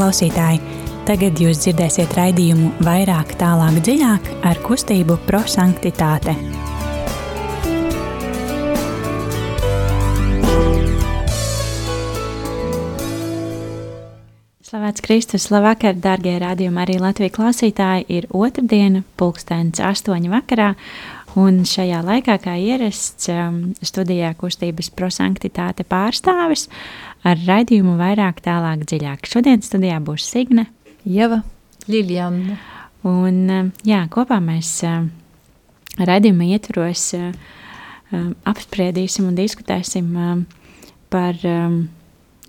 klausītāji! Tagad jūs dzirdēsiet raidījumu vairāk, tālāk, dziļāk ar kustību prosanktitāte. Slavēts Kristus, labvakar, darbie radījumi, arī Latvijas klausītāji. Ir otrdiena, pulkstenis astoņi vakarā, Un šajā laikā, kā ierasts, um, studijā kustības prosanktitāte pārstāvis ar raidījumu vairāk, tālāk, dziļāk. Šodien studijā būs Signe, Ieva, Liljana. Un um, jā, kopā mēs um, raidījuma ietvaros uh, apspriedīsim un diskutēsim par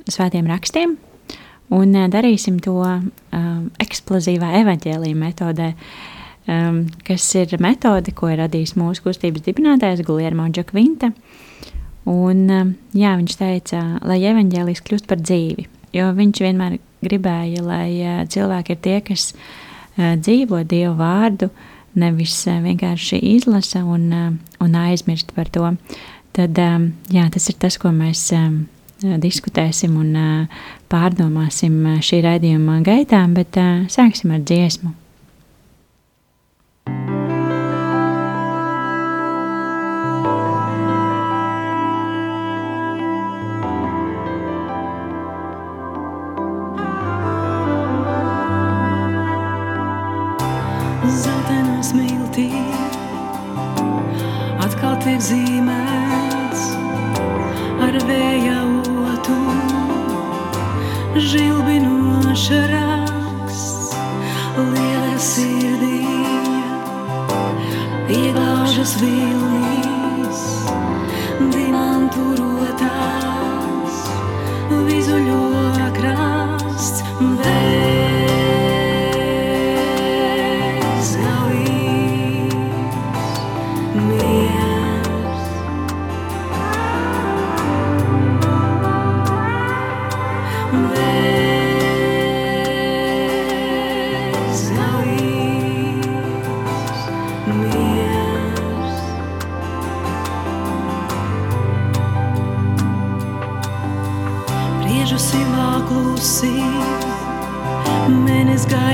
svētiem rakstiem un uh, darīsim to eksplozīvā evaņģēlīja metodē. Um, kas ir metode, ko ir radījis mūsu kustības dibinātājs Guliermo Džakvinta. Un, um, jā, viņš teica, lai evaņģēlijs kļūst par dzīvi, jo viņš vienmēr gribēja, lai uh, cilvēki ir tie, kas uh, dzīvo Dievu vārdu, nevis uh, vienkārši izlasa un, uh, un aizmirst par to. Tad um, jā, tas ir tas, ko mēs um, diskutēsim un uh, pārdomāsim šī raidījuma gaitā, bet uh, sāksim ar dziesmu. Zīmēts ar vēja otu, žilbinoša raksts, liela sirdī, ieglaužas vilnīs, dimantu rotās,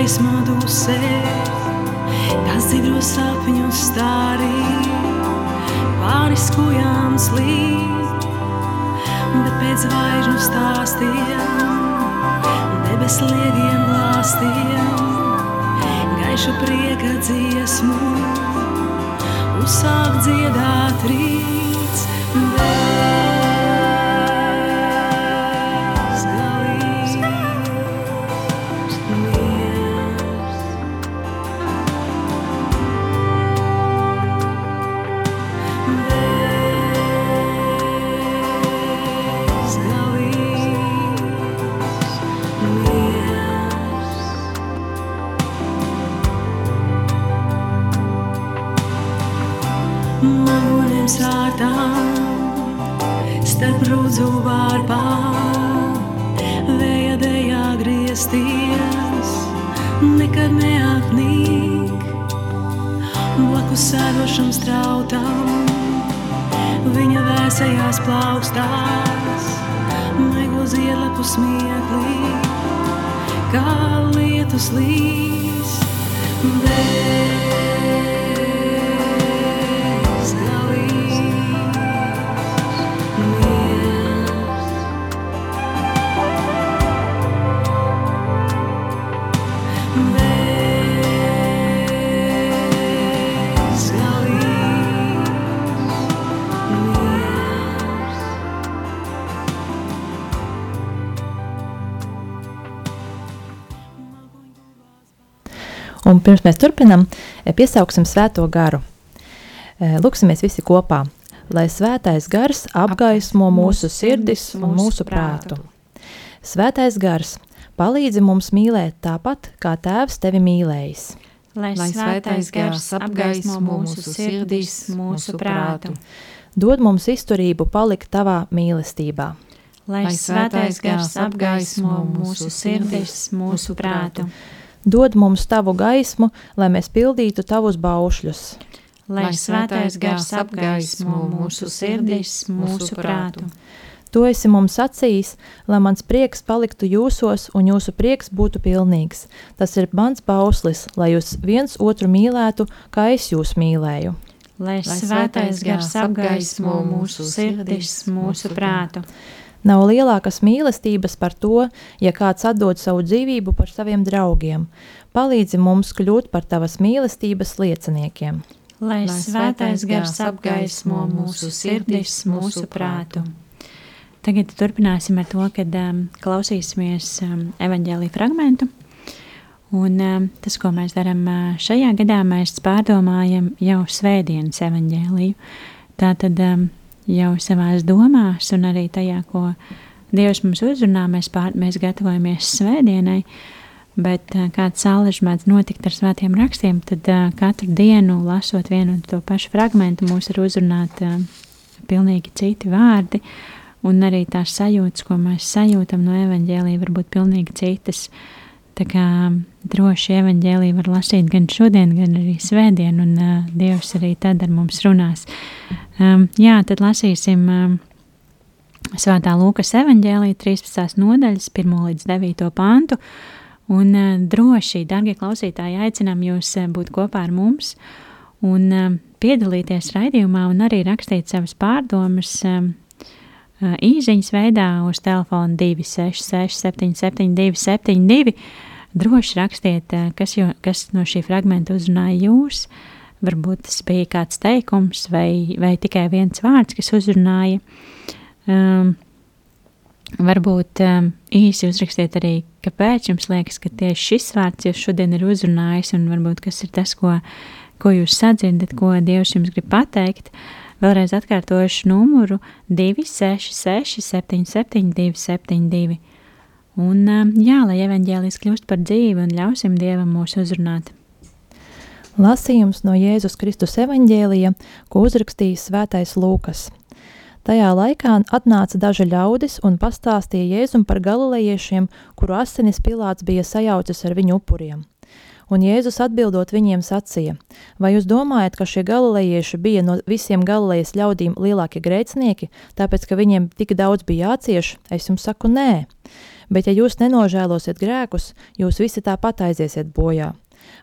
gaismā dusē, tās dzīvos sapņus stārī, pāri skujām slīd, bet pēc zvaigžņu stāstiem, debes liegiem glāstiem, gaišu prieka dziesmu, uzsāk dziedāt rīts. Bet strautam, viņa vēsējās plaukstās, maigo ziedlapu smieklī, kā lietus līs. Bet pirms mēs turpinām, e, piesauksim svēto garu. E, lūksimies visi kopā, lai svētais gars apgaismo mūsu sirdis un mūsu prātu. Svētais gars palīdzi mums mīlēt tāpat, kā Tēvs tevi mīlējis. Lai svētais gars apgaismo mūsu sirdis, mūsu prātu. Dod mums izturību palikt tavā mīlestībā. Lai svētais gars apgaismo mūsu sirdis, mūsu prātu. Dod mums tavu gaismu, lai mēs pildītu tavus baušļus. Lai svētais gars apgaismo mūsu sirdis, mūsu prātu. Tu esi mums sacījis, lai mans prieks paliktu jūsos un jūsu prieks būtu pilnīgs. Tas ir mans bauslis, lai jūs viens otru mīlētu, kā es jūs mīlēju. Lai svētais gars apgaismo mūsu sirdis, mūsu prātu. Nav lielākas mīlestības par to, ja kāds atdod savu dzīvību par saviem draugiem. Palīdzi mums kļūt par tavas mīlestības lieciniekiem. Lai svētais gars apgaismo mūsu sirdis, mūsu prātu. Tagad turpināsim ar to, kad um, klausīsimies um, evaņģēlī fragmentu. Un um, tas, ko mēs darām uh, šajā gadā, mēs pārdomājam jau svētdienas evaņģēliju. Tā tad um, jau savās domās un arī tajā, ko Dievs mums uzrunā, mēs, pār, mēs gatavojamies svētdienai. Bet uh, kāds saulēž mēdz notikt ar svētiem rakstiem, tad uh, katru dienu, lasot vienu un to pašu fragmentu, mūs ir uzrunāti uh, pilnīgi citi vārdi. Un arī tās sajūtas, ko mēs sajūtam no evaņģēlīja, var būt pilnīgi citas. Tā kā droši evaņģēlīja var lasīt gan šodien, gan arī svētdien, un uh, Dievs arī tad ar mums runās. Um, jā, tad lasīsim um, Svētā Lūkas evaņģēlīja 13. nodaļas, 1 līdz 9 pantu, un uh, droši, darbie klausītāji, aicinām jūs uh, būt kopā ar mums un uh, piedalīties raidījumā un arī rakstīt savas pārdomas. Um, īsiņas veidā uz telefona 266, 772, 72. Droši rakstiet, kas, jo, kas no šī fragmenta uzrunāja jūs. Varbūt tas bija kāds teikums vai, vai tikai viens vārds, kas uzrunāja. Um, varbūt um, īsi uzrakstiet arī, kāpēc jums liekas, ka tieši šis vārds jūs šodien ir uzrunājis, un varbūt kas ir tas, ko, ko jūs sadzirdat, ko Dievs jums grib pateikt. Vēlreiz atkārtošu numuru 266, 77, 272. Un, um, jā, lai evanģēlis kļūst par dzīvi un ļausim Dievam mūs uzrunāt. Lasījums no Jēzus Kristus evanģēlija, ko uzrakstījis Svētais Lūkas. Tajā laikā atnāca daži ļaudis un pastāstīja Jēzum par galilejiešiem, kuru asinis Pilāts bija sajaucis ar viņu upuriem. Un Jēzus atbildot viņiem sacīja: Vai jūs domājat, ka šie galilejieši bija no visiem galilejas ļaudīm lielākie grēcinieki, tāpēc, ka viņiem tik daudz bija jācieš? Es jums saku, nē. Bet ja jūs nenožēlosiet grēkus, jūs visi tāpat aiziesiet bojā.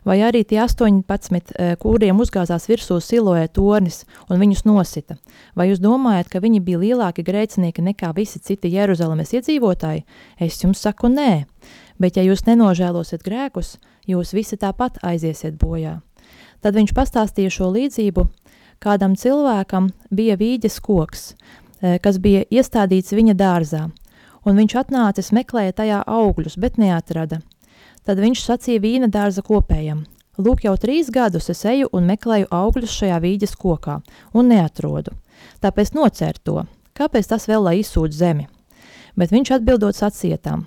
Vai arī tie 18, eh, kuriem uzgāzās virsū siloē tornis un viņus nosita? Vai jūs domājat, ka viņi bija lielāki grēcinieki nekā visi citi Jeruzalemes iedzīvotāji? Es jums saku, nē. Bet ja jūs nenožēlosiet grēkus, jūs visi tāpat aiziesiet bojā. Tad viņš pastāstīja šo līdzību, kādam cilvēkam bija vīģes koks, e, kas bija iestādīts viņa dārzā, un viņš atnācis meklēja tajā augļus, bet neatrada. Tad viņš sacīja vīna dārza kopējam, Lūk, jau trīs gadus es eju un meklēju augļus šajā vīģes kokā, un neatrodu. Tāpēc nocērt to, kāpēc tas vēl lai izsūdz zemi? Bet viņš atbildot sacietām,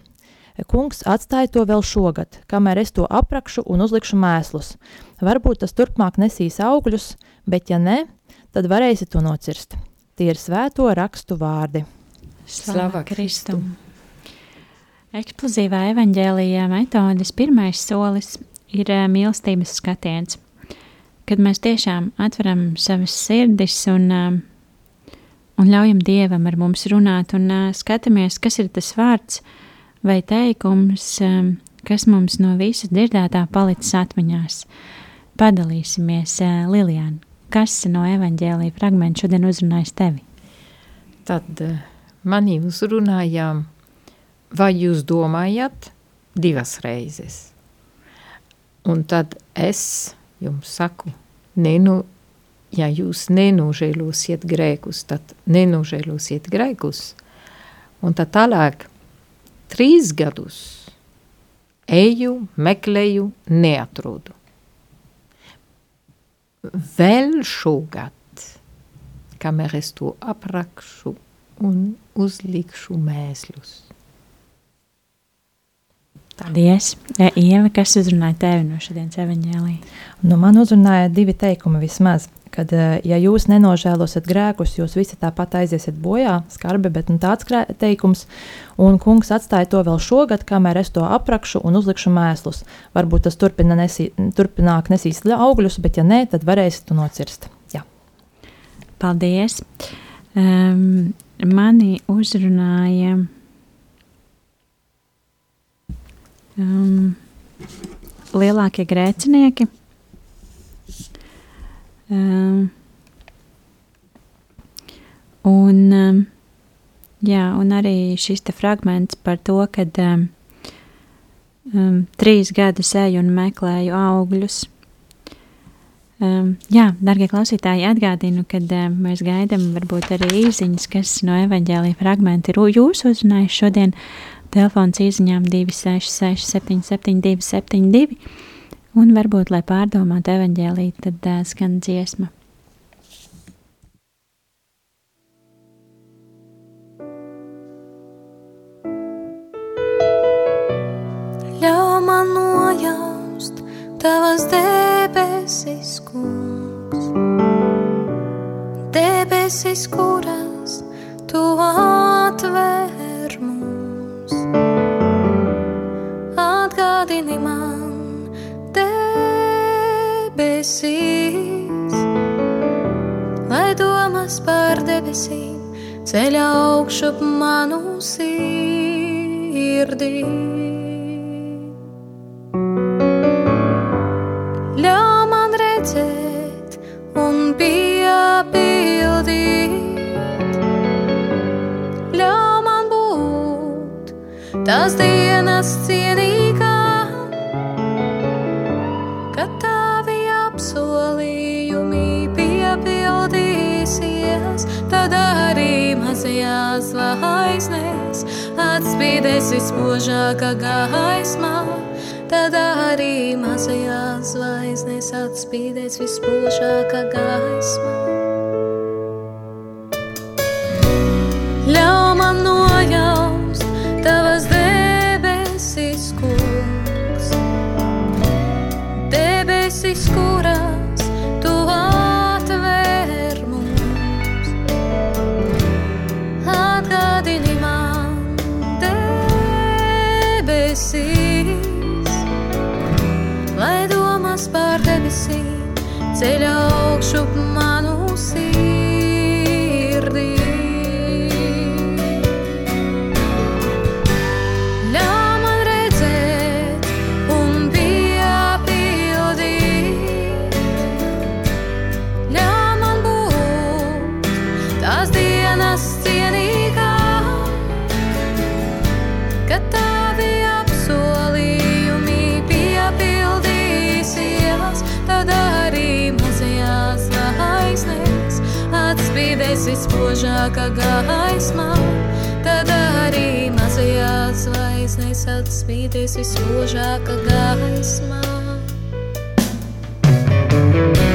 Kungs atstāja to vēl šogad, kamēr es to aprakšu un uzlikšu mēslus. Varbūt tas turpmāk nesīs augļus, bet ja ne, tad varēsi to nocirst. Tie ir svēto rakstu vārdi. Slava Kristum! Eksplozīvā evaņģēlijā metodes pirmais solis ir eh, mīlestības skatiens, kad mēs tiešām atveram savas sirdis un, eh, un ļaujam Dievam ar mums runāt un eh, skatāmies, kas ir tas vārds, vai teikums, um, kas mums no visa dzirdētā palicis atmiņās. Padalīsimies, Lilijāna, kas no evaņģēlīja fragmenta šodien uzrunājas tevi? Tad uh, mani uzrunājām, vai jūs domājat divas reizes? Un tad es jums saku, nenu, ja jūs nenožēlosiet grēkus, tad nenožēlosiet grēkus. Un tad tālāk trīs gadus eju, meklēju, neatrodu. Vēl šogad, kamēr es to aprakšu un uzlikšu mēslus. Paldies! Ieva, kas uzrunāja tevi no šodienas evaņģēlī? Nu, man uzrunāja divi teikumi vismaz kad, eh, ja jūs nenožēlosiet grēkus, jūs visi tāpat aiziesiet bojā, skarbi, bet nu, tāds teikums, un kungs atstāja to vēl šogad, kamēr es to aprakšu un uzlikšu mēslus. Varbūt tas turpina nesī, turpināk nesīs augļus, bet ja nē, tad varēsiet to nocirst. Jā. Paldies! Um, mani uzrunāja um, lielākie grēcinieki. Um, un, um, jā, un arī šis fragments par to, ka um, um, trīs gadus eju un meklēju augļus. Um, jā, darbie klausītāji, atgādinu, ka um, mēs gaidām varbūt arī īsiņas, kas no evaņģēlīja fragmenta ir jūsu uzrunājuši šodien. Telefons īsiņām 266, 772, 72. Un varbūt, lai pārdomātu evaņģēlīju, tad uh, skan dziesma. Ļauj man nojaust tavas debesis, kungs, debesis, kuras tu atver mums. Atgādini man debesīs, lai domas par debesīm ceļā augšup manu sirdī. Redzēt un piepildīt, ļauj man būt tās dienas cienīgā, kad tavi apsolījumi piepildīsies, tad arī mazajās zvaigznēs atspīdēs vispožākā gaismā. Tad arī mazajās zvaigznēs atspīdēs vispožākā gaisma. Ceļā augšup vispožākā gaismā. Tad arī mazajās zvaigznēs atspīdēs vispožākā gaismā. Ļauj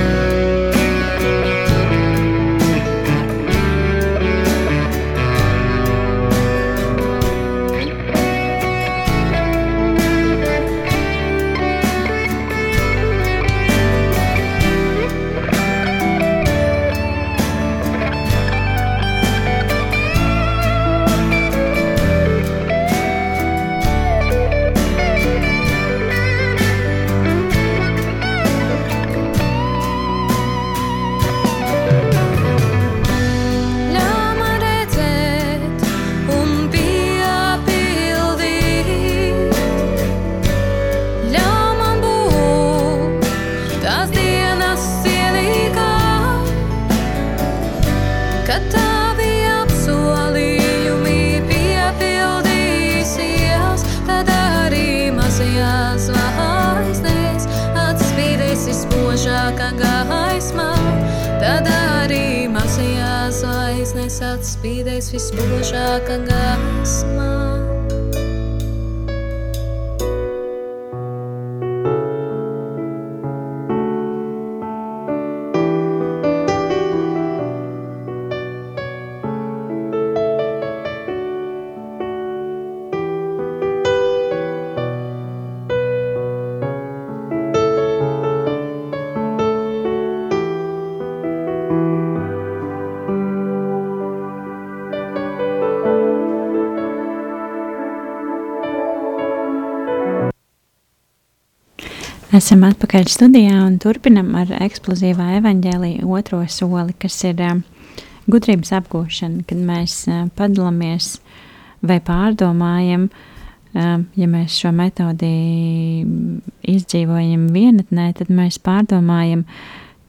atspīdēs vispožākā gaismā. Esam atpakaļ studijā un turpinam ar eksplozīvā evaņģēlīja otro soli, kas ir um, gudrības apgūšana, kad mēs uh, padalāmies vai pārdomājam, uh, ja mēs šo metodi izdzīvojam vienatnē, tad mēs pārdomājam,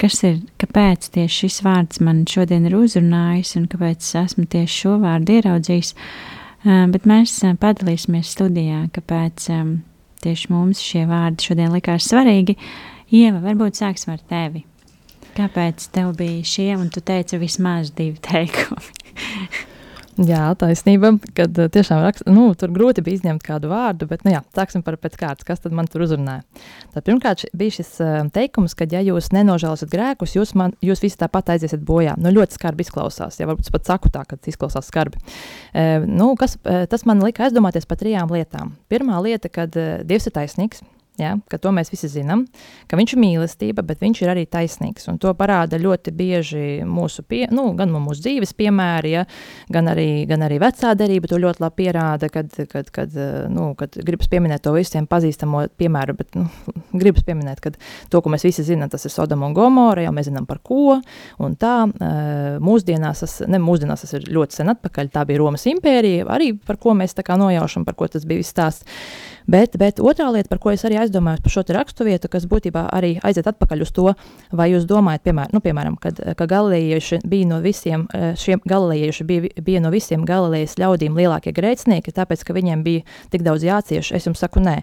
kas ir, kāpēc tieši šis vārds man šodien ir uzrunājis un kāpēc esmu tieši šo vārdu ieraudzījis. Uh, bet mēs uh, padalīsimies studijā, kāpēc um, tieši mums šie vārdi šodien likās svarīgi. Ieva, varbūt sāksim ar tevi. Kāpēc tev bija šie, un tu teici vismaz divi teikumi? Jā, taisnība, kad uh, tiešām rakst, nu, tur grūti bija izņemt kādu vārdu, bet, nu jā, sāksim par pēc kārtas, kas tad man tur uzrunāja. Tad pirmkārt bija šis uh, teikums, ka ja jūs nenožēlosiet grēkus, jūs, man, jūs visi tāpat aiziesiet bojā. Nu, ļoti skarbi izklausās, ja varbūt pat saku tā, ka izklausās skarbi. Uh, nu, kas, tas man lika aizdomāties par trijām lietām. Pirmā lieta, kad Dievs ir taisnīgs, Ja, to mēs visi zinām, ka viņš ir mīlestība, bet viņš ir arī taisnīgs. To parāda ļoti bieži mūsu, pie, nu, gan mūsu dzīves piemēri, ja, gan, arī, gan arī vecā derība. To ļoti labi pierāda, kad, kad, kad, nu, kad gribas pieminēt to visiem pazīstamo piemēru, bet nu, gribas pieminēt, ka to, ko mēs visi zinām, tas ir Sodoma un Gomora, jau mēs zinām par ko. Tā mūsdienās, tas, ne mūsdienās tas ir ļoti sen atpakaļ, tā bija Romas impērija, arī par ko mēs tā kā nojaušam, par ko tas bija viss stāsts. Bet, bet otrā lieta, par ko es arī aizdomājos par šo raksturvietu, kas būtībā arī aiziet atpakaļ uz to, vai jūs domājat, piemēram, nu, piemēram kad, ka galilejieši bija no visiem, eh, šiem galilejieši bija, bija no visiem galilejas ļaudīm lielākie grēcinieki, tāpēc, ka viņiem bija tik daudz jācieš. Es jums saku, nē,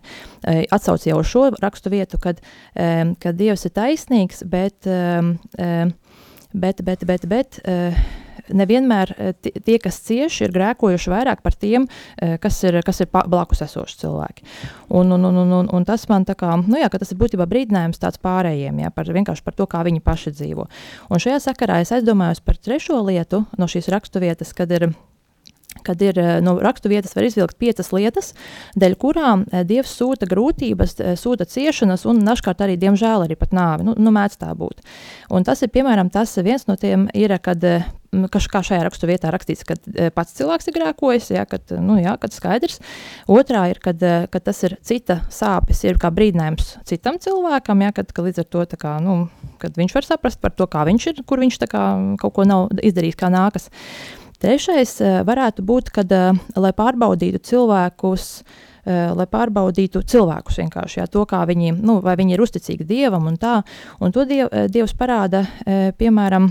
eh, atsauc jau šo raksturvietu, kad, eh, kad Dievs ir taisnīgs, bet, bet, bet, bet, bet nevienmēr eh, tie, kas cieši, ir grēkojuši vairāk par tiem, eh, kas ir, kas ir blakus esoši cilvēki. Un, un, un, un, un tas man tā kā, nu jā, tas ir būtībā brīdinājums tāds pārējiem, jā, par, vienkārši par to, kā viņi paši dzīvo. Un šajā sakarā es aizdomājos par trešo lietu no šīs raksturvietas, kad ir kad ir eh, no raksturvietas var izvilkt piecas lietas, dēļ kurām Dievs sūta grūtības, sūta ciešanas un dažkārt arī, diemžēl, arī pat nāvi. Nu, nu mēdz tā būt. Un tas ir, piemēram, tas viens no tiem ir, kad kas, kā šajā rakstu vietā rakstīts, ka e, pats cilvēks ir grēkojis, ja, kad, nu, jā, kad skaidrs. Otrā ir, kad, e, kad tas ir cita sāpes, ir kā brīdinājums citam cilvēkam, ja, kad, ka līdz ar to kā, nu, viņš var saprast par to, kā viņš ir, kur viņš kā, kaut ko nav izdarījis, kā nākas. Trešais e, varētu būt, kad, lai pārbaudītu cilvēkus, lai pārbaudītu cilvēkus vienkārši, jā, to, kā viņi, nu, vai viņi ir uzticīgi Dievam un tā, un to diev, Dievs parāda, piemēram,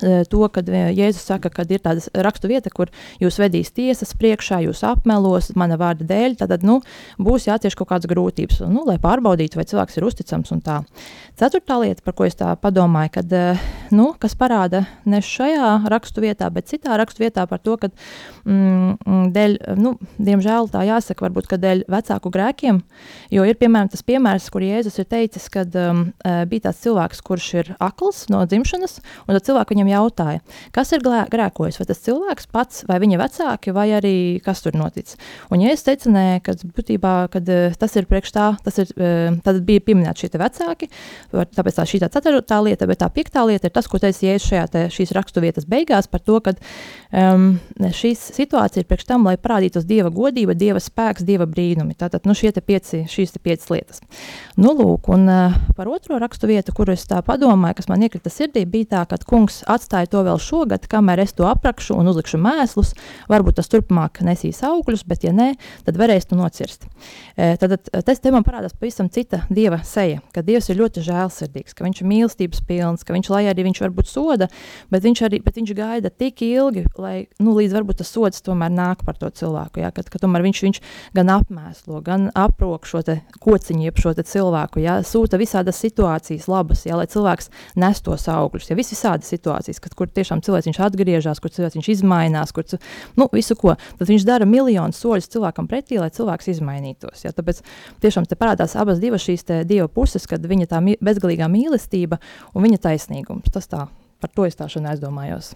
to, kad eh, Jēzus saka, ka ir tāda rakstu vieta, kur jūs vedīs tiesas priekšā, jūs apmelos mana vārda dēļ, tad nu, būs jācieš kaut kādas grūtības, nu, lai pārbaudītu, vai cilvēks ir uzticams un tā. Ceturtā lieta, par ko es tā padomāju, kad, eh, nu, kas parāda ne šajā rakstu vietā, bet citā rakstu vietā par to, ka mm, mm, dēļ, nu, diemžēl tā jāsaka, varbūt, ka dēļ vecāku grēkiem, jo ir, piemēram, tas piemērs, kur Jēzus ir teicis, kad um, bija tāds cilvēks, kurš ir akls no dzimšanas, un tad cilvēku viņam jautāja, kas ir grēkojis, vai tas cilvēks pats, vai viņa vecāki, vai arī kas tur noticis. Un, ja es teicu, nē, kad būtībā, kad eh, tas ir priekš tā, tas ir, eh, tad bija pieminēti šie vecāki, tāpēc tā šī tā ceturtā lieta, bet tā piektā lieta ir tas, ko teica Jēzus šajā šīs rakstu vietas beigās par to, ka um, šīs situācija ir priekš tam, lai parādītos Dieva godība, Dieva spēks, Dieva brīnumi. Tātad, nu, šie pieci, šīs piecas lietas. Nu, lūk, un uh, par otro rakstu vietu, kuru es tā padomāju, kas man iekrita sirdī, bija tā, ka kungs atstāju to vēl šogad, kamēr es to aprakšu un uzlikšu mēslus. Varbūt tas turpmāk nesīs augļus, bet, ja nē, tad varēs to nocirst. E, tad tas te man parādās pavisam cita dieva seja, ka dievs ir ļoti žēlsirdīgs, ka viņš ir mīlestības pilns, ka viņš, lai arī viņš varbūt soda, bet viņš, arī, bet viņš gaida tik ilgi, lai nu, līdz varbūt tas sods tomēr nāk par to cilvēku. Ja, kad, kad tomēr viņš, viņš gan apmēslo, gan aprok šo kociņu, jeb šo cilvēku, ja, sūta visādas situācijas labas, ja, lai cilvēks nes tos augļus. Ja, vis visādi situācijas kad, kur tiešām cilvēks atgriežas, kur cilvēks izmainās, kur nu, visu ko. Tad viņš dara miljonus soļus cilvēkam pretī, lai cilvēks izmainītos. Ja? Tāpēc tiešām te parādās abas divas šīs dieva puses, kad viņa tā bezgalīgā mīlestība un viņa taisnīgums. Tas tā, par to es tā šodien aizdomājos.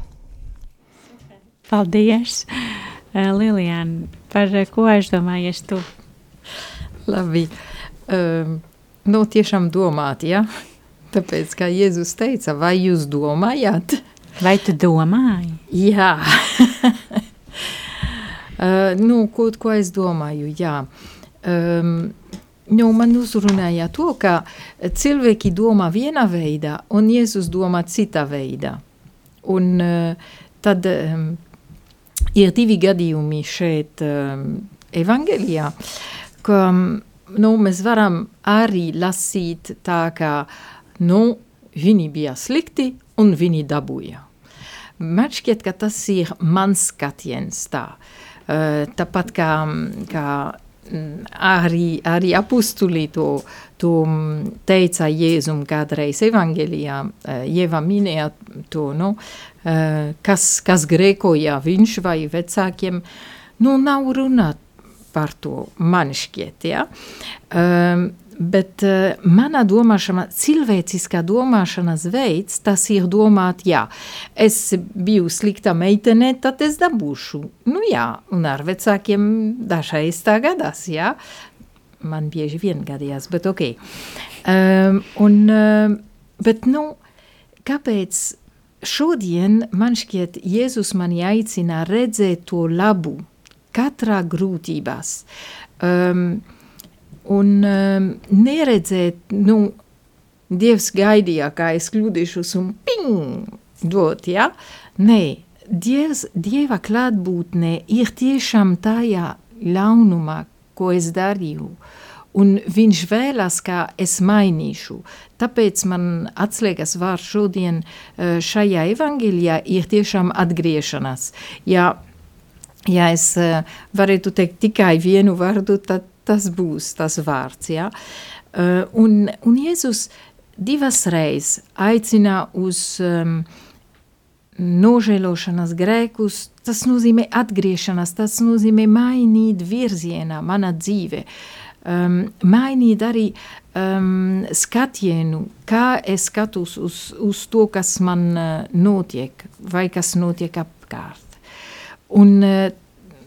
Paldies! Eh, Lilijāna, par ko aizdomājies tu? Labi. Um, nu, tiešām domāt, ja? Tāpēc, kā Jēzus teica, vai jūs domājat? Vai tu domāji? Jā. uh, nu, kaut ko es domāju, jā. Um, nu, man uzrunāja to, ka cilvēki domā vienā veidā, un Jēzus domā citā veidā. un uh, tad um, ir divi gadījumi šeit um, evangelijā, ka nu, mēs varam arī lasīt tā, ka nu, viņi bija slikti un viņi dabūja. Man šķiet, ka tas ir mans skatiens tā. Uh, tāpat kā, kā arī, arī apustulī to, to teica Jēzum kādreiz evangelijā, Jeva minēja to, nu, kas, kas grēkoja viņš vai vecākiem, nu, nav runāt par to, man šķiet, ja. Um, Bet uh, mana domāšana, cilvēciskā domāšanas veids, tas ir domāt, jā, es biju slikta meitene, tad es dabūšu. Nu jā, un ar vecākiem dažreiz tā gadās, jā. Man bieži vien gadījās, bet ok. Um, un, um, bet, nu, kāpēc šodien man šķiet Jēzus mani aicina redzēt to labu katrā grūtībās. Um, un um, neredzēt, nu, Dievs gaidīja, kā es kļūdīšos un ping, dot, ja? Nē, Dievs, Dieva klātbūtne ir tiešām tajā ļaunumā, ko es darīju, un viņš vēlas, kā es mainīšu. Tāpēc man atslēgas vārds šodien uh, šajā evanģēlijā ir tiešām atgriešanās. Ja, ja es uh, varētu teikt tikai vienu vārdu, tad tas būs tas vārds. Ja? Uh, un, un Jēzus divas reizes aicina uz um, nožēlošanas grēkus, tas nozīmē atgriešanās, tas nozīmē mainīt virzienā mana dzīve. Um, mainīt arī um, skatienu, kā es skatos uz, uz to, kas man uh, notiek, vai kas notiek apkārt. Un uh,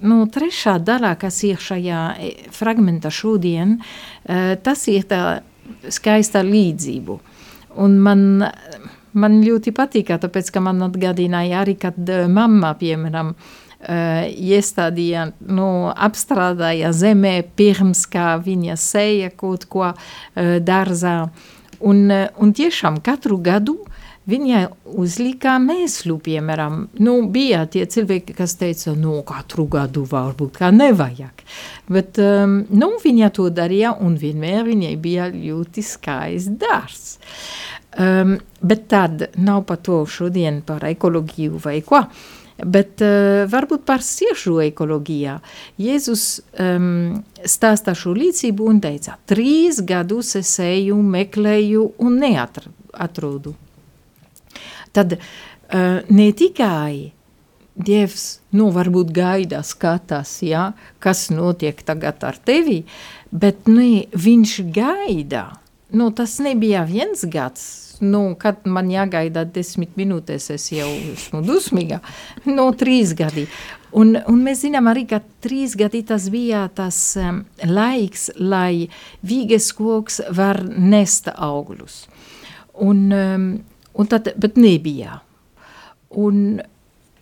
nu, trešā daļā, kas ir šajā e, fragmentā šodien, e, tas ir tā skaista līdzību. Un man, man ļoti patīk, tāpēc, ka man atgādināja arī, kad e, mamma, piemēram, iestādīja, nu, apstrādāja zemē pirms, kā viņa seja kaut ko dārzā. Un, un tiešām katru gadu Viņai uzlika mēslu, piemēram, nu, bija tie cilvēki, kas teica, nu, katru gadu varbūt kā nevajag. Bet, um, nu, viņa to darīja, un vienmēr viņai bija ļoti skaists dārs. Um, bet tad nav par to šodien par ekoloģiju vai ko, bet uh, varbūt par siešu ekoloģijā. Jēzus um, stāstā šo līdzību un teica, trīs gadus es eju, meklēju un neatradu tad uh, ne tikai Dievs, nu, varbūt gaida, skatās, ja, kas notiek tagad ar tevi, bet nu, viņš gaida. Nu, tas nebija viens gads, nu, kad man jāgaida desmit minūtes, es jau esmu dusmīga, no trīs gadi. Un, un mēs zinām arī, ka trīs gadi tas bija tas um, laiks, lai vīges koks var nest augļus. Un, um, Un tad, bet nebija. Un,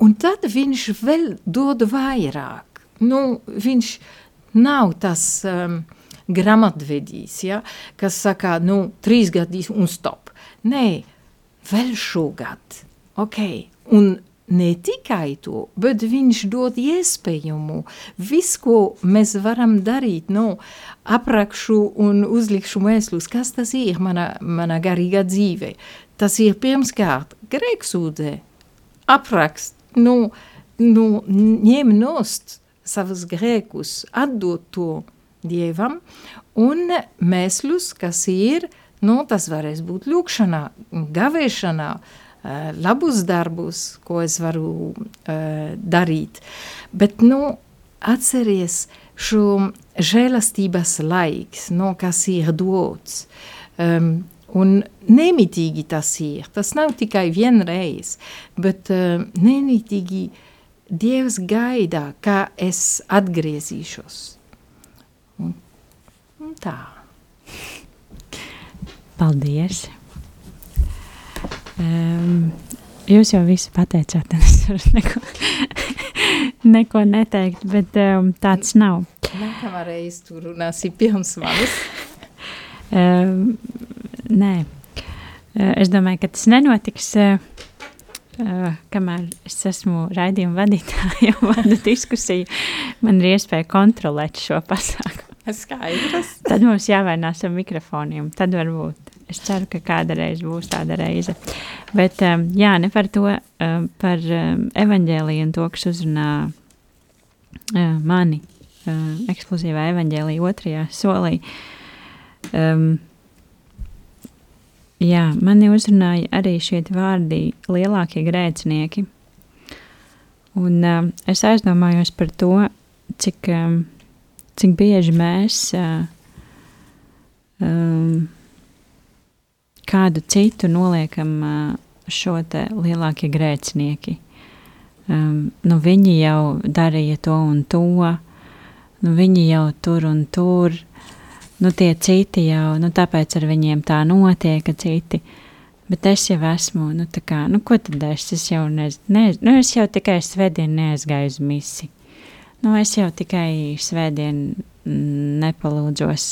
un tad viņš vēl dod vairāk. Nu, viņš nav tas um, grāmatvedīs, ja, kas saka, nu, trīs gadīs un stop. Nē, vēl šogad. Ok, un ne tikai to, bet viņš dod iespējumu. Viss, ko mēs varam darīt, nu, aprakšu un uzlikšu mēslus, kas tas ir mana, mana garīga dzīve. Tas ir pirmkārt grēksūdzē, aprakst, nu, nu, ņem nost savus grēkus, atdot to Dievam, un mēslus, kas ir, nu, tas varēs būt lūkšanā, gavēšanā, labus darbus, ko es varu uh, darīt. Bet, nu, atceries šo žēlastības laiks, no kas ir dots, um, Un nemitīgi tas ir. Tas nav tikai vienreiz, bet uh, nemitīgi Dievs gaida, kā es atgriezīšos. Un, un tā. Paldies! Um, jūs jau visu pateicāt, un es varu neko, neko neteikt, bet um, tāds nav. Nākamā reize tu runāsi pirms manis. um, nē, es domāju, ka tas nenotiks. uh, kamēr es esmu raidījuma vadītāja un vadu diskusiju, man ir iespēja kontrolēt šo pasākumu. Skaidrs. Tad mums jāvainās ar mikrofoniem. Tad varbūt. Es ceru, ka kādreiz būs tāda reize. Bet um, jā, ne par to, um, par um, evaņģēliju un to, kas uzrunā uh, mani uh, ekskluzīvā evaņģēlija otrajā solī. Um, jā, mani uzrunāja arī šie vārdi lielākie grēcinieki. Un um, es aizdomājos par to, cik, um, cik bieži mēs uh, um, kādu citu noliekam uh, šo lielākie grēcinieki. Um, nu, viņi jau darīja to un to, nu, viņi jau tur un tur, nu, tie citi jau, nu, tāpēc ar viņiem tā notiek, ka citi. Bet es jau esmu, nu, tā kā, nu, ko tad es, es jau nez, nez, nu, es jau tikai svētdien neaizgāju uz misi. Nu, es jau tikai svētdien nepalūdzos.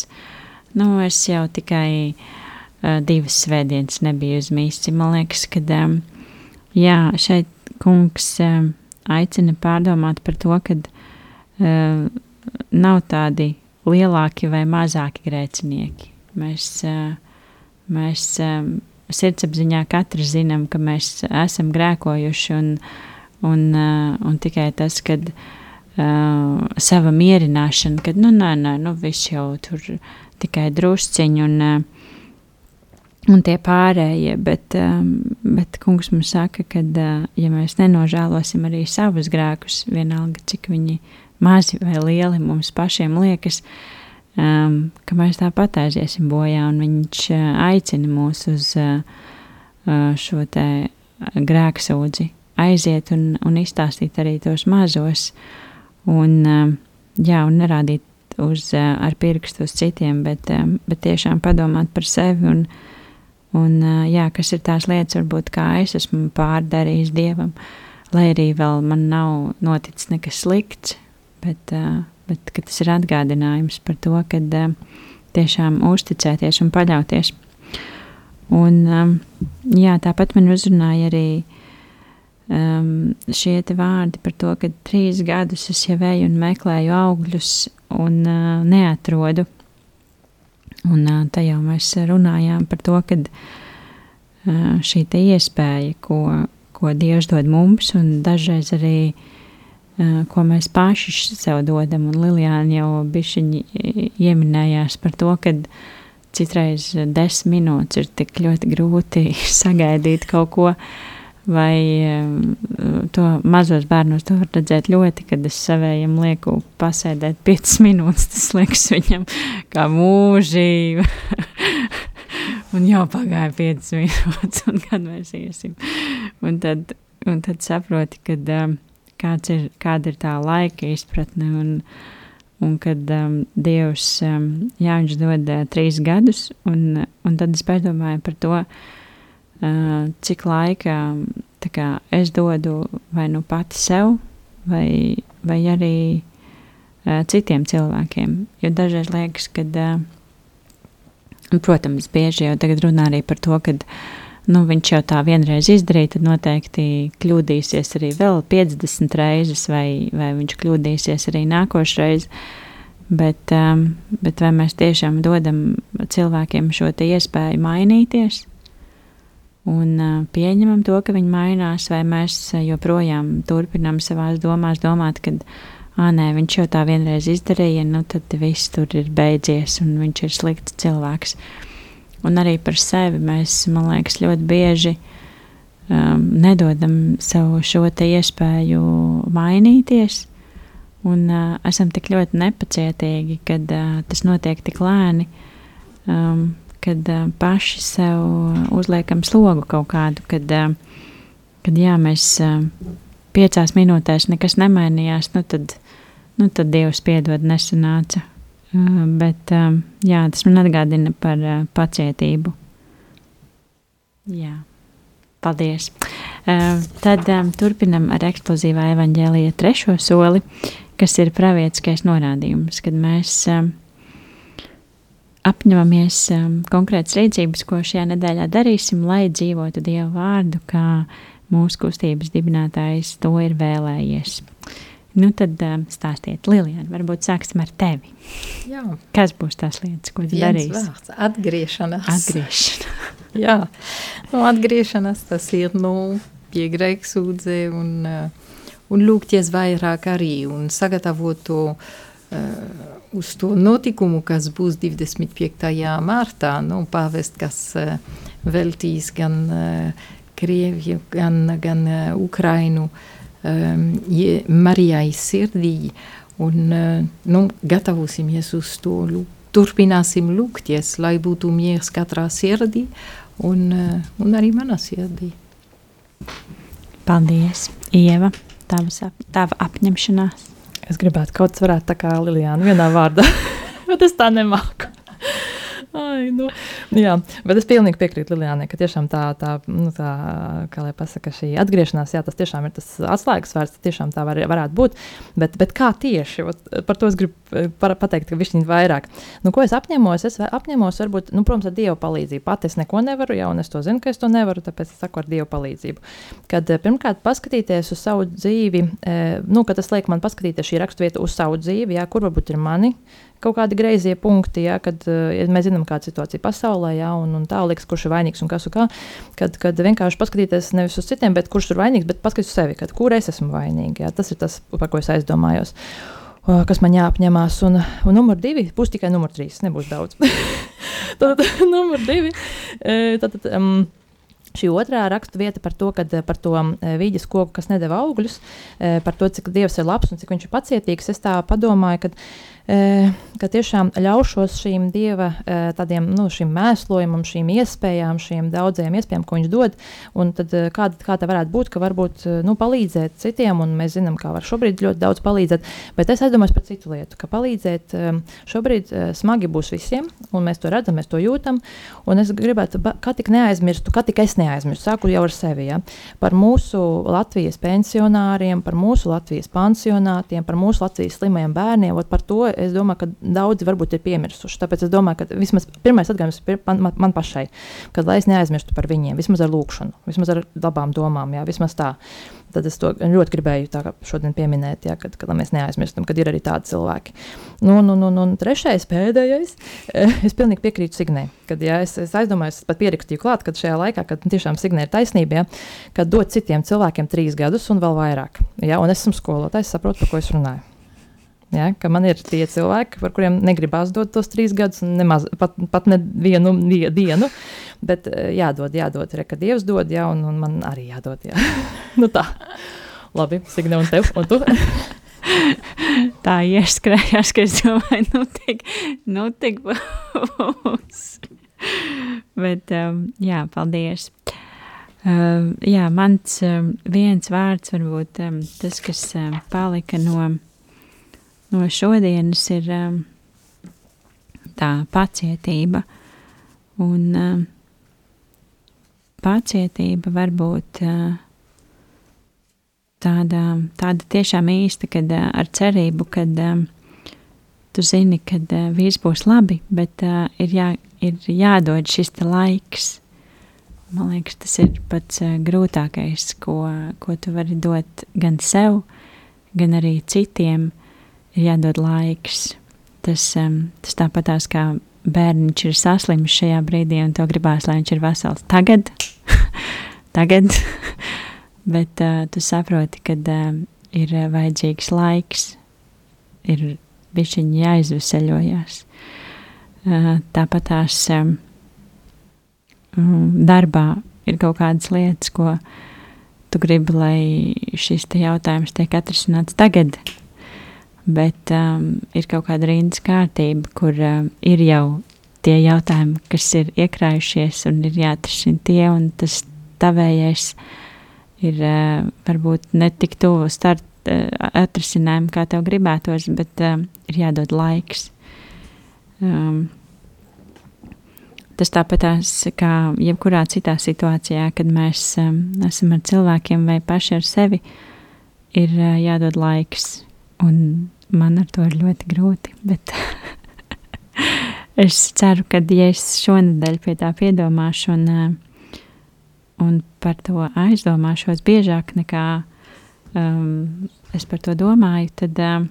Nu, es jau tikai uh, divas svētdienas nebija uz mīsi. Man liekas, ka um, jā, šeit kungs um, aicina pārdomāt par to, ka uh, nav tādi lielāki vai mazāki grēcinieki. Mēs, uh, mēs um, sirdsapziņā katrs zinām, ka mēs esam grēkojuši un, un, uh, un tikai tas, kad uh, sava mierināšana, kad, nu, nē, nē, nu, viss jau tur tikai drusciņi un un tie pārējie, bet, bet kungs mums saka, ka, ja mēs nenožēlosim arī savus grēkus, vienalga cik viņi mazi vai lieli mums pašiem liekas, um, ka mēs tāpat aiziesim bojā, un viņš uh, aicina mūs uz uh, uh, šo te grēksūdzi aiziet un, un izstāstīt arī tos mazos, un, um, jā, un nerādīt uz, uh, ar pirkstu uz citiem, bet, um, bet tiešām padomāt par sevi un, uh, Un, jā, kas ir tās lietas, varbūt kā es esmu pārdarījis dievam, lai arī vēl man nav noticis nekas slikts, bet, bet tas ir atgādinājums par to, ka tiešām uzticēties un paļauties. Un, jā, tāpat man uzrunāja arī um, šie vārdi par to, ka trīs gadus es jau eju un meklēju augļus un uh, neatrodu. Un tā jau mēs runājām par to, ka šī iespēja, ko, ko Dievs dod mums, un dažreiz arī ko mēs paši sev dodam, un Lilijāna jau bišķiņi ieminējās par to, ka citreiz desmit minūtes ir tik ļoti grūti sagaidīt kaut ko, Vai to mazos bērnos to var redzēt ļoti, kad es savējam lieku pasēdēt 5 minūtes, tas liekas viņam kā mūžība. un jau pagāja 5 minūtes, un kad mēs iesim. Un tad, un tad saproti, kad, kāds ir, kāda ir tā laika izpratne, un, un kad um, Dievs, um, jā, viņš dod uh, trīs gadus, un, un tad es padomāju par to, uh, cik laika kā, es dodu vai nu pati sev, vai, vai arī uh, citiem cilvēkiem. Jo dažreiz liekas, ka, uh, protams, bieži jau tagad runā arī par to, ka nu, viņš jau tā vienreiz izdarīja, tad noteikti kļūdīsies arī vēl 50 reizes, vai, vai viņš kļūdīsies arī nākošreiz. Bet, um, bet vai mēs tiešām dodam cilvēkiem šo iespēju mainīties? un uh, pieņemam to, ka viņi mainās, vai mēs joprojām turpinām savās domās domāt, ka, nē, viņš jau tā vienreiz izdarīja, nu tad viss tur ir beidzies un viņš ir slikts cilvēks. Un arī par sevi mēs, man liekas, ļoti bieži um, nedodam sev šo iespēju mainīties, un uh, esam tik ļoti nepacietīgi, kad uh, tas notiek tik lēni. Um, kad uh, paši sev uzliekam slogu kaut kādu, kad, uh, kad jā, mēs uh, piecās minūtēs nekas nemainījās, nu tad, nu tad Dievs piedod nesanāca. Uh, bet uh, jā, tas man atgādina par uh, pacietību. Jā, paldies. Uh, tad um, turpinam ar eksplozīvā evaņģēlija trešo soli, kas ir pravietiskais norādījums, kad mēs uh, apņemamies um, konkrētas rīcības, ko šajā nedēļā darīsim, lai dzīvotu Dieva vārdu, kā mūsu kustības dibinātājs to ir vēlējies. Nu, tad um, stāstiet, Lilijana, varbūt sāksim ar tevi. Jā. Kas būs tās lietas, ko tu darīsi? Vārds, atgriešanās. Atgriešanās. Jā, nu, atgriešanās tas ir nu, pie grēksūdzē un, uh, un lūgties vairāk arī un sagatavot to uh, uz to notikumu, kas būs 25. martā, nu, pāvest, kas uh, veltīs gan uh, Krieviju, gan, gan uh, Ukrainu uh, Marijai sirdī un uh, nu, gatavosimies uz to. Lūk, turpināsim lūgties, lai būtu miers katrā sirdī un, uh, un arī manā sirdī. Paldies, Ieva, tavas, ap, tava apņemšanās. Es gribētu kaut kas varētu tā kā Lilijāna vienā vārdā, bet es tā nemāku. Ai, nu, jā, bet es pilnīgi piekrītu Lilijānai, ka tiešām tā, tā, nu, tā kā lai pasaka, šī atgriešanās, jā, tas tiešām ir tas atslēgas vārds, tiešām tā var, varētu būt, bet, bet kā tieši, par to es gribu eh, par, pateikt, ka višķiņi vairāk. Nu, ko es apņemos? Es apņemos varbūt, nu, protams, ar Dieva palīdzību. Pat es neko nevaru, jā, un es to zinu, ka es to nevaru, tāpēc es saku ar Dieva palīdzību. Kad eh, pirmkārt paskatīties uz savu dzīvi, eh, nu, kad tas liek man paskatīties šī raksturvieta uz savu dzīvi, jā, kur varbūt ir mani kaut kādi greizie punkti, ja, kad ja mēs zinām, kāda situācija pasaulē, ja, un, un tā liekas, kurš ir vainīgs un kas un kā. Kad, kad vienkārši paskatīties nevis uz citiem, bet kurš ir vainīgs, bet paskatīties uz sevi, kad, kur es esmu vainīgs. Ja, tas ir tas, par ko es aizdomājos. Kas man jāapņemās, un, un numur divi būs tikai numur trīs, nebūs daudz. tad, numur divi. Tad, um, Šī otrā rakstu vieta par to, kad, par to vīģes koku, kas nedeva augļus, par to, cik Dievs ir labs un cik viņš ir pacietīgs, es tā padomāju, ka ka tiešām ļaušos šīm dieva tādiem, nu, šim mēslojumam, šīm iespējām, šīm daudzajām iespējām, ko viņš dod. Un tad kā, kā tā varētu būt, ka varbūt nu, palīdzēt citiem, un mēs zinām, kā var šobrīd ļoti daudz palīdzēt, bet es aizdomājos par citu lietu, ka palīdzēt šobrīd smagi būs visiem, un mēs to redzam, mēs to jūtam, un es gribētu, kā tik neaizmirstu, kā tik es neaizmirstu, sāku jau ar sevi, ja, par mūsu Latvijas pensionāriem, par mūsu Latvijas pansionātiem, par mūsu Latvijas slimajiem bērniem, par to es domāju, ka daudzi varbūt ir piemirsuši. Tāpēc es domāju, ka vismaz pirmais atgādājums ir man, man, man pašai, kad lai es neaizmirstu par viņiem, vismaz ar lūkšanu, vismaz ar labām domām, jā, vismaz tā. Tad es to ļoti gribēju tā, šodien pieminēt, jā, kad, kad mēs neaizmirstam, kad ir arī tādi cilvēki. Nu, nu, nu, nu, trešais, pēdējais, es pilnīgi piekrītu Signē. Kad, jā, es, es aizdomājos, pat pierakstīju klāt, kad šajā laikā, kad tiešām Signē ir taisnība, jā, kad dot citiem cilvēkiem trīs gadus un vēl vairāk. Jā, un es esmu skolotājs, saprotu, par ko es runāju. Ja, man ir tie cilvēki, par kuriem negribās dot tos trīs gadus, nemaz, pat, pat ne vienu dienu, bet eh, jādod, jādod, re, kad Dievs dod, ja, un, un man arī jādod. Ja. nu tā, labi, Signe, un tev, un tu? tā ieskrējās, ka es domāju, nu tik, nu tik būs. bet, um, jā, paldies. Uh, jā, mans um, viens vārds varbūt um, tas, kas um, palika no no šodienas ir um, tā pacietība. Un um, pacietība var būt uh, tāda, tāda tiešām īsta, kad uh, ar cerību, kad um, tu zini, ka uh, viss būs labi, bet ir, jā, ir jādod šis laiks. Man liekas, tas ir pats grūtākais, ko, ko tu vari dot gan sev, gan arī citiem. Uh, ir jādod laiks. Tas, um, tas tāpatās kā bērniņš ir saslims šajā brīdī, un to gribās, lai viņš ir vesels tagad, tagad. bet uh, tu saproti, ka uh, ir vajadzīgs laiks, ir bišķiņi jāizveseļojas. Uh, tāpatās um, darbā ir kaut kādas lietas, ko tu gribi, lai šis jautājums tiek atrisināts tagad, bet um, ir kaut kāda rindas kārtība, kur um, ir jau tie jautājumi, kas ir iekrājušies un ir jāatrisina tie, un tas tavējais ir uh, varbūt ne tik tuvu start uh, atrisinājumu, kā tev gribētos, bet uh, ir jādod laiks. Um, tas tāpatās kā jebkurā citā situācijā, kad mēs um, esam ar cilvēkiem vai paši ar sevi, ir uh, jādod laiks. Un man ar to ir ļoti grūti. Bet es ceru, ka, ja es šonadēļ pie tā piedomāšu un uh, un par to aizdomāšos biežāk nekā um, es par to domāju, tad um,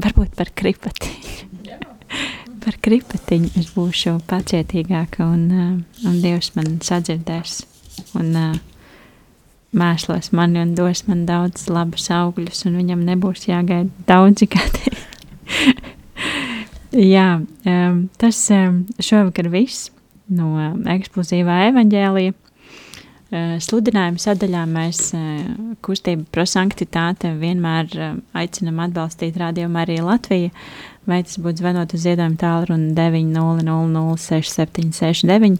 varbūt par kripatiņu. par kripatiņu es būšu pacietīgāka un, uh, un Dievs man sadzirdēs un uh, mēslos mani un dos man daudz labus augļus un viņam nebūs jāgaida daudzi gadi. Jā, um, tas um, šovakar viss no eksplozīvā evaņģēlija. Uh, sludinājuma sadaļā mēs uh, kustību prosanktitāte vienmēr uh, aicinam atbalstīt rādījumu arī Latviju, vai tas būtu zvanot uz ziedojumu tālruni 900-6769.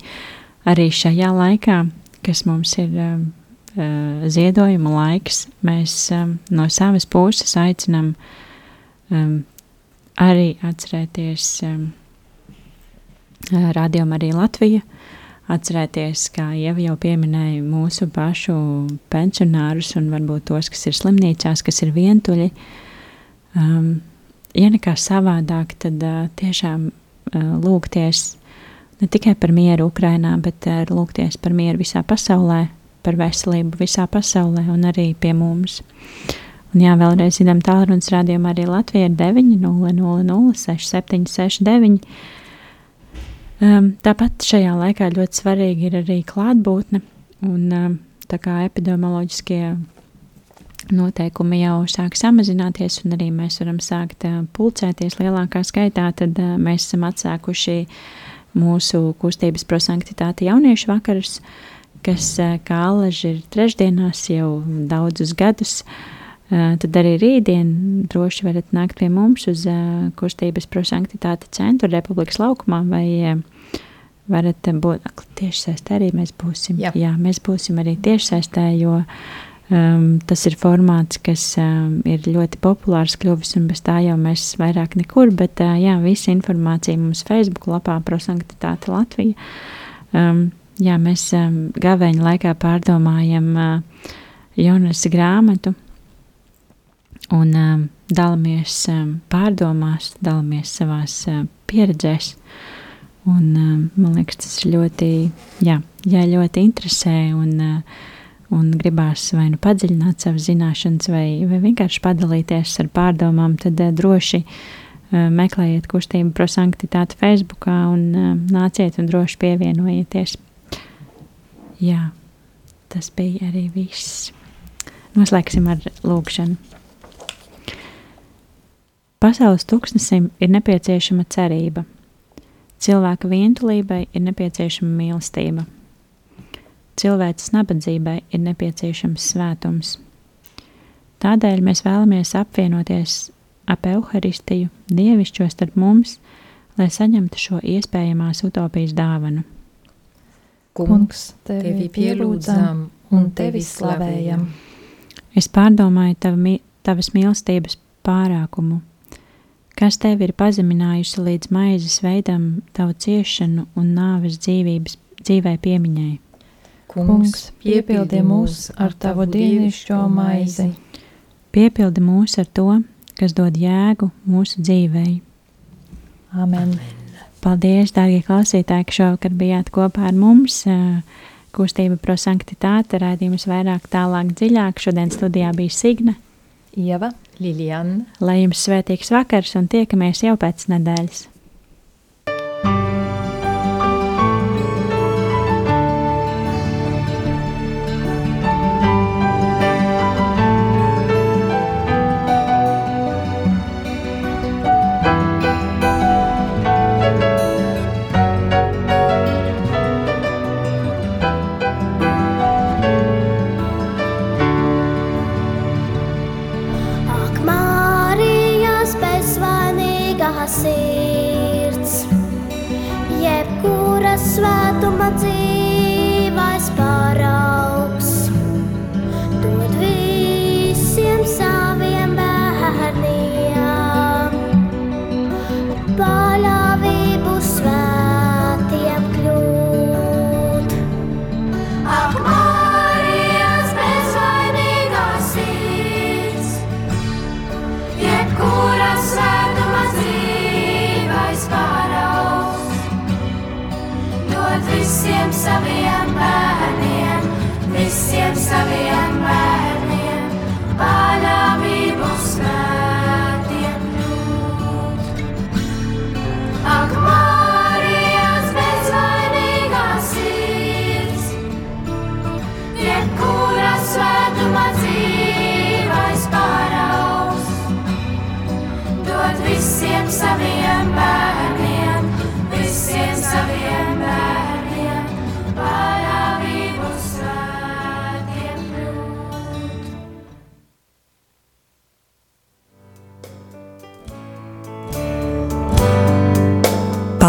Arī šajā laikā, kas mums ir um, ziedojuma laiks, mēs um, no savas puses aicinam um, arī atcerēties rādījumu arī Latviju, atcerēties, kā jau jau pieminēju, mūsu pašu pensionārus un varbūt tos, kas ir slimnīcās, kas ir vientuļi. Um, ja nekā savādāk, tad uh, tiešām uh, lūgties ne tikai par mieru Ukrainā, bet uh, lūgties par mieru visā pasaulē, par veselību visā pasaulē un arī pie mums. Un jā, vēlreiz zinām tālrunis rādījumā arī Latvija ir 900 6769 Um, tāpat šajā laikā ļoti svarīgi ir arī klātbūtne, un um, tā kā epidemioloģiskie noteikumi jau sāk samazināties, un arī mēs varam sākt uh, pulcēties lielākā skaitā, tad uh, mēs esam atsākuši mūsu kustības prosanktitāte jauniešu vakarus, kas, kā alaži ir trešdienās jau daudzus gadus, tad arī rītdien droši varat nākt pie mums uz kustības prosanktitāte centru Republikas laukumā vai varat būt tiešsaistē arī mēs būsim. Jā. Jā, mēs būsim arī tiešsaistē, jo um, tas ir formāts, kas um, ir ļoti populārs kļuvis, un bez tā jau mēs vairāk nekur, bet uh, jā, visa informācija mums Facebook lapā Prosanktitāte Latvija. Um, jā, mēs um, gavēņa laikā pārdomājam uh, Jonas grāmatu un um, dalamies um, pārdomās, dalamies savās uh, pieredzēs. Un, uh, man liekas, tas ļoti, jā, jā, ļoti interesē un, uh, un gribās vai nu padziļināt savas zināšanas, vai, vai vienkārši padalīties ar pārdomām, tad uh, droši uh, meklējiet kustību prosanktitāti Facebookā un uh, nāciet un droši pievienojieties. Jā, tas bija arī viss. Noslēgsim ar lūgšanu. Pasaules tūkstnesim ir nepieciešama cerība – Cilvēka vientulībai ir nepieciešama mīlestība. Cilvēces nabadzībai ir nepieciešams svētums. Tādēļ mēs vēlamies apvienoties ap evaharistiju, dievišķo starp mums, lai saņemtu šo iespējamās utopijas dāvanu. Kungs, tevi pielūdzam un tevi slavējam. Es pārdomāju tavi, tavas mīlestības pārākumu kas tevi ir pazeminājusi līdz maizes veidam tavu ciešanu un nāves dzīvības, dzīvē piemiņai. Kungs, piepildi mūs ar tavu dievišķo maizi. Piepildi mūs ar to, kas dod jēgu mūsu dzīvei. Amen. Paldies, dārgie klausītāji, ka šovakar bijāt kopā ar mums. Kustība prosanktitāte, rādījums vairāk, tālāk, dziļāk. Šodien studijā bija Signa. Ieva. Liliana. Lai jums svētīgs vakars un tiekamies jau pēc nedēļas!